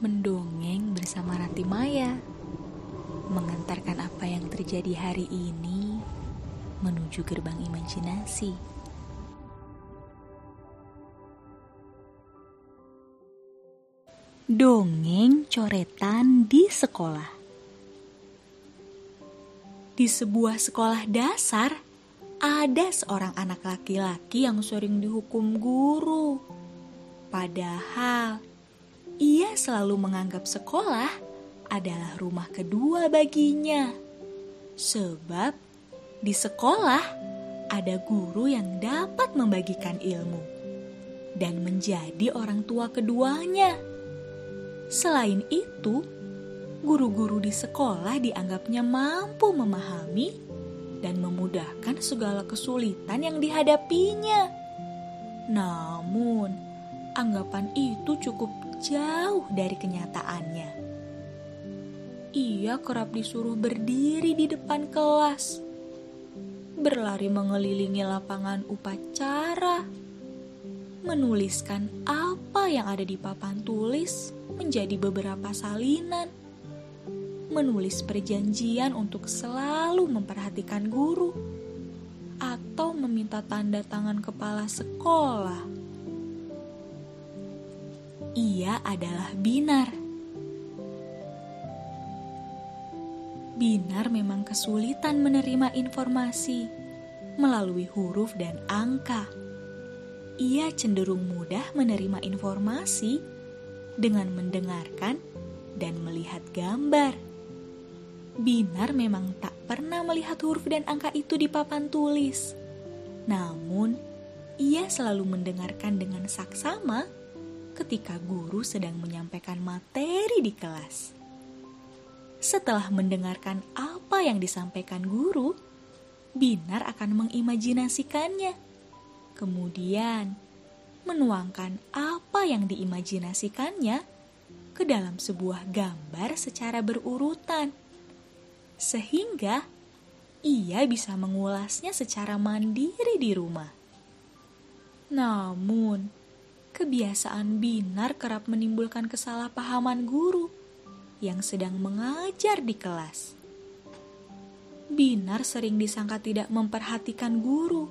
Mendongeng bersama Ranti Maya Mengantarkan apa yang terjadi hari ini Menuju gerbang imajinasi. Dongeng coretan di sekolah. Di sebuah sekolah dasar Ada seorang anak laki-laki yang sering dihukum guru. Padahal ia selalu menganggap sekolah adalah rumah kedua baginya. Sebab di sekolah ada guru yang dapat membagikan ilmu dan menjadi orang tua keduanya. Selain itu, guru-guru di sekolah dianggapnya mampu memahami dan memudahkan segala kesulitan yang dihadapinya. Namun, anggapan itu cukup jauh dari kenyataannya. Ia kerap disuruh berdiri di depan kelas, berlari mengelilingi lapangan upacara, menuliskan apa yang ada di papan tulis menjadi beberapa salinan, menulis perjanjian untuk selalu memperhatikan guru, atau meminta tanda tangan kepala sekolah ia adalah Binar. Binar memang kesulitan menerima informasi melalui huruf dan angka. Ia cenderung mudah menerima informasi dengan mendengarkan dan melihat gambar. Binar memang tak pernah melihat huruf dan angka itu di papan tulis. Namun, ia selalu mendengarkan dengan saksama ketika guru sedang menyampaikan materi di kelas. Setelah mendengarkan apa yang disampaikan guru, Binar akan mengimajinasikannya. Kemudian, menuangkan apa yang diimajinasikannya ke dalam sebuah gambar secara berurutan. Sehingga ia bisa mengulasnya secara mandiri di rumah. Namun, kebiasaan Binar kerap menimbulkan kesalahpahaman guru yang sedang mengajar di kelas. Binar sering disangka tidak memperhatikan guru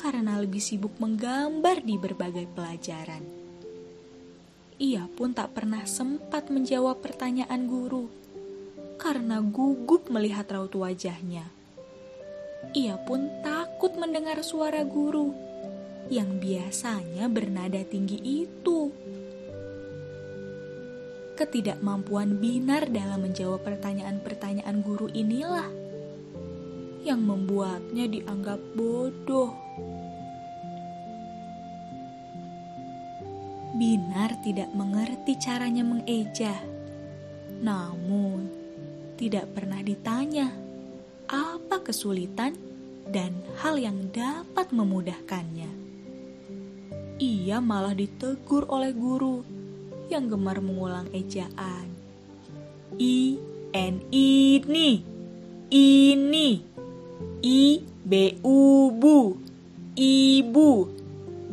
karena lebih sibuk menggambar di berbagai pelajaran. Ia pun tak pernah sempat menjawab pertanyaan guru karena gugup melihat raut wajahnya. Ia pun takut mendengar suara guru yang biasanya bernada tinggi itu. Ketidakmampuan Binar dalam menjawab pertanyaan-pertanyaan guru inilah yang membuatnya dianggap bodoh. Binar tidak mengerti caranya mengeja, namun tidak pernah ditanya apa kesulitan dan hal yang dapat memudahkannya ia malah ditegur oleh guru yang gemar mengulang ejaan. I, N, ini, ini, I, B, U, bu, ibu,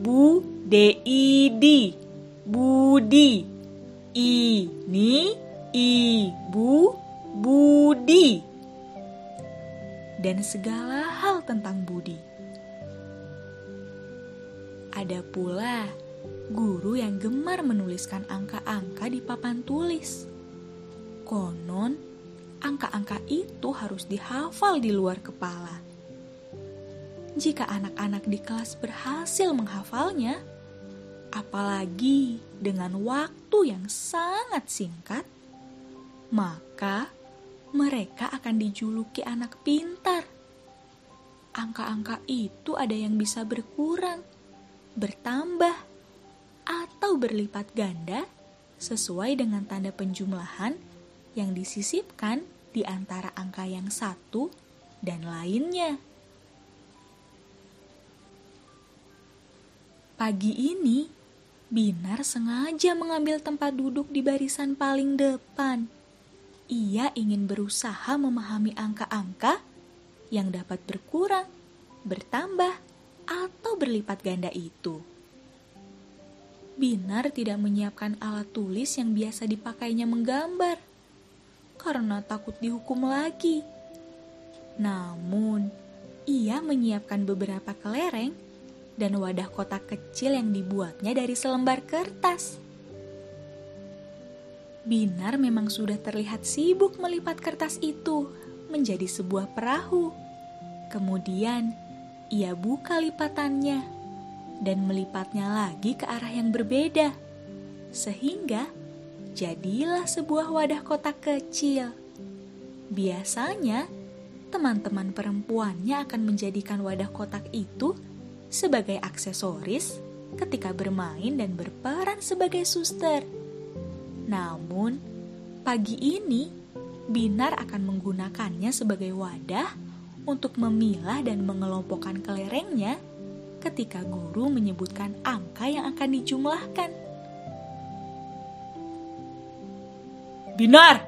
bu, D, I, di, budi, ini, ibu, budi, dan segala hal tentang budi. Ada pula guru yang gemar menuliskan angka-angka di papan tulis. Konon, angka-angka itu harus dihafal di luar kepala. Jika anak-anak di kelas berhasil menghafalnya, apalagi dengan waktu yang sangat singkat, maka mereka akan dijuluki anak pintar. Angka-angka itu ada yang bisa berkurang bertambah, atau berlipat ganda sesuai dengan tanda penjumlahan yang disisipkan di antara angka yang satu dan lainnya. Pagi ini, Binar sengaja mengambil tempat duduk di barisan paling depan. Ia ingin berusaha memahami angka-angka yang dapat berkurang, bertambah, atau berlipat ganda itu. Binar tidak menyiapkan alat tulis yang biasa dipakainya menggambar karena takut dihukum lagi. Namun, ia menyiapkan beberapa kelereng dan wadah kotak kecil yang dibuatnya dari selembar kertas. Binar memang sudah terlihat sibuk melipat kertas itu menjadi sebuah perahu. Kemudian, ia buka lipatannya dan melipatnya lagi ke arah yang berbeda, sehingga jadilah sebuah wadah kotak kecil. Biasanya, teman-teman perempuannya akan menjadikan wadah kotak itu sebagai aksesoris ketika bermain dan berperan sebagai suster. Namun, pagi ini Binar akan menggunakannya sebagai wadah untuk memilah dan mengelompokkan kelerengnya ketika guru menyebutkan angka yang akan dijumlahkan. Binar,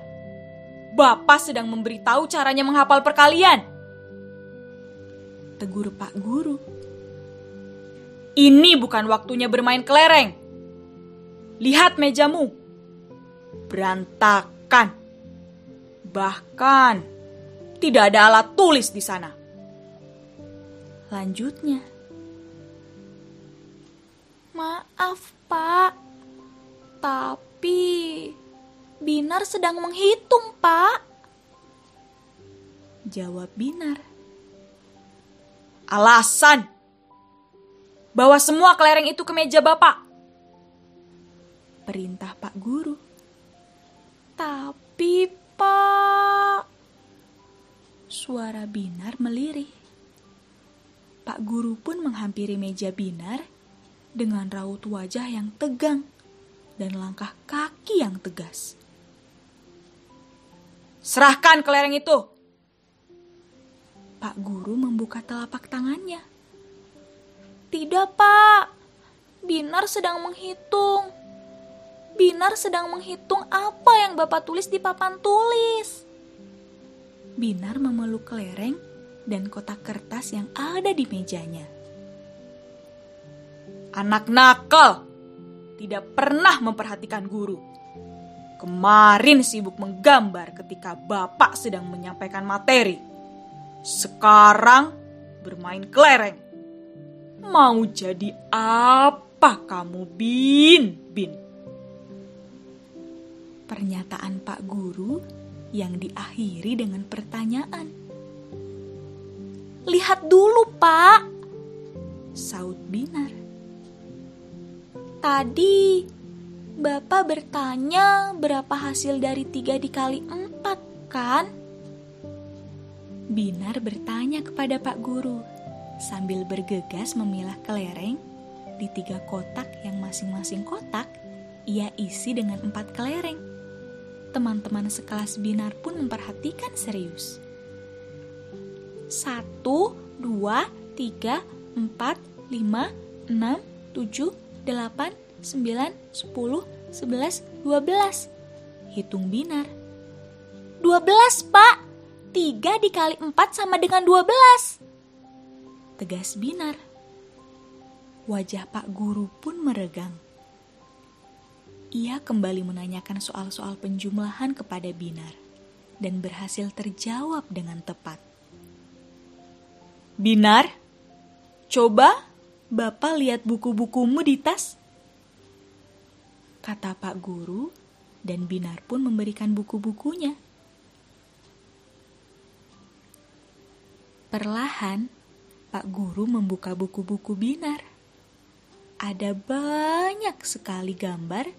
Bapak sedang memberitahu caranya menghafal perkalian. Tegur Pak Guru. Ini bukan waktunya bermain kelereng. Lihat mejamu. Berantakan. Bahkan tidak ada alat tulis di sana. Lanjutnya. Maaf, Pak. Tapi Binar sedang menghitung, Pak. Jawab Binar. Alasan. Bawa semua kelereng itu ke meja Bapak. Perintah Pak Guru. Tapi, Suara Binar melirih. Pak Guru pun menghampiri meja Binar dengan raut wajah yang tegang dan langkah kaki yang tegas. Serahkan kelereng itu. Pak Guru membuka telapak tangannya. Tidak, Pak. Binar sedang menghitung. Binar sedang menghitung apa yang Bapak tulis di papan tulis. Binar memeluk kelereng dan kotak kertas yang ada di mejanya. Anak nakal, tidak pernah memperhatikan guru. Kemarin sibuk menggambar ketika Bapak sedang menyampaikan materi. Sekarang bermain kelereng. Mau jadi apa kamu, Bin? Bin. Pernyataan Pak Guru yang diakhiri dengan pertanyaan. Lihat dulu, Pak. Saud Binar. Tadi Bapak bertanya berapa hasil dari tiga dikali empat, kan? Binar bertanya kepada Pak Guru sambil bergegas memilah kelereng di tiga kotak yang masing-masing kotak ia isi dengan empat kelereng. Teman-teman sekelas Binar pun memperhatikan serius. Satu, dua, tiga, empat, lima, enam, tujuh, delapan, 9, 10, 11, 12. Hitung binar. 12, Pak. 3 dikali 4 sama dengan 12. Tegas binar. Wajah Pak Guru pun meregang. Ia kembali menanyakan soal-soal penjumlahan kepada Binar dan berhasil terjawab dengan tepat. Binar, coba Bapak lihat buku-bukumu di tas kata Pak Guru, dan Binar pun memberikan buku-bukunya. Perlahan, Pak Guru membuka buku-buku Binar. Ada banyak sekali gambar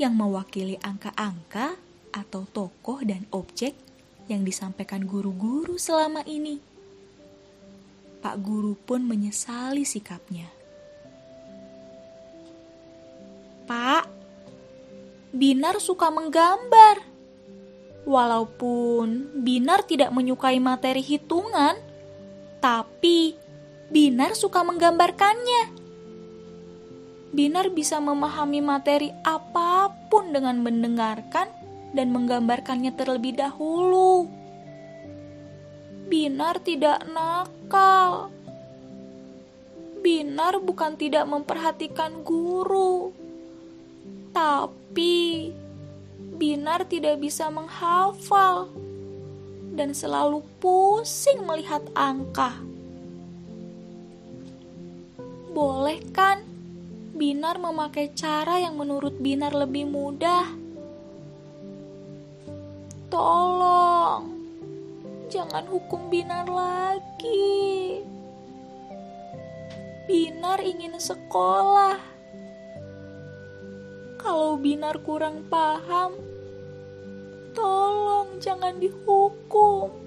yang mewakili angka-angka atau tokoh dan objek yang disampaikan guru-guru selama ini. Pak Guru pun menyesali sikapnya. Pak, Binar suka menggambar. Walaupun Binar tidak menyukai materi hitungan, tapi Binar suka menggambarkannya. Binar bisa memahami materi apa pun dengan mendengarkan dan menggambarkannya terlebih dahulu. Binar tidak nakal. Binar bukan tidak memperhatikan guru Tapi Binar tidak bisa menghafal dan selalu pusing melihat angka. Boleh kan Binar memakai cara yang menurut Binar lebih mudah? Tolong, jangan hukum Binar lagi. Binar ingin sekolah. Kalau Binar kurang paham, tolong jangan dihukum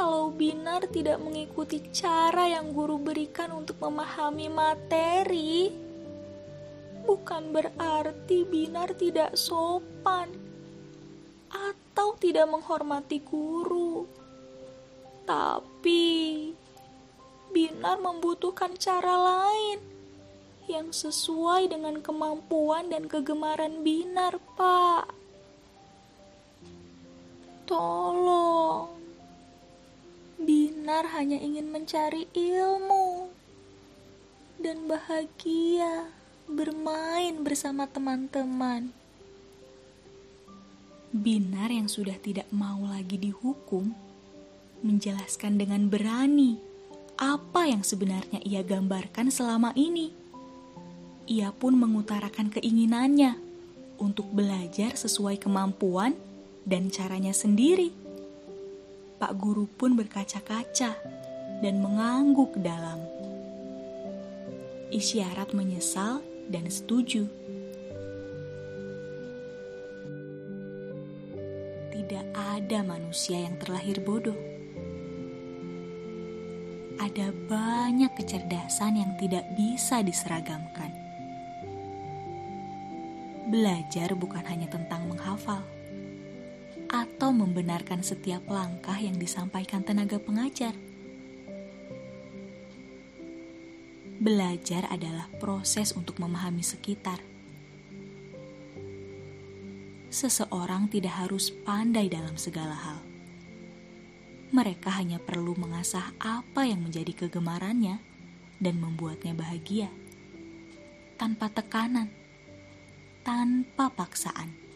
kalau Binar tidak mengikuti cara yang guru berikan untuk memahami materi, bukan berarti Binar tidak sopan atau tidak menghormati guru. Tapi Binar membutuhkan cara lain yang sesuai dengan kemampuan dan kegemaran Binar, Pak. Tolong. Binar hanya ingin mencari ilmu dan bahagia bermain bersama teman-teman. Binar yang sudah tidak mau lagi dihukum menjelaskan dengan berani apa yang sebenarnya ia gambarkan selama ini. Ia pun mengutarakan keinginannya untuk belajar sesuai kemampuan dan caranya sendiri. Pak Guru pun berkaca-kaca dan mengangguk dalam. Isyarat menyesal dan setuju. Tidak ada manusia yang terlahir bodoh. Ada banyak kecerdasan yang tidak bisa diseragamkan. Belajar bukan hanya tentang menghafal atau membenarkan setiap langkah yang disampaikan tenaga pengajar. Belajar adalah proses untuk memahami sekitar. Seseorang tidak harus pandai dalam segala hal. Mereka hanya perlu mengasah apa yang menjadi kegemarannya dan membuatnya bahagia, tanpa tekanan, tanpa paksaan.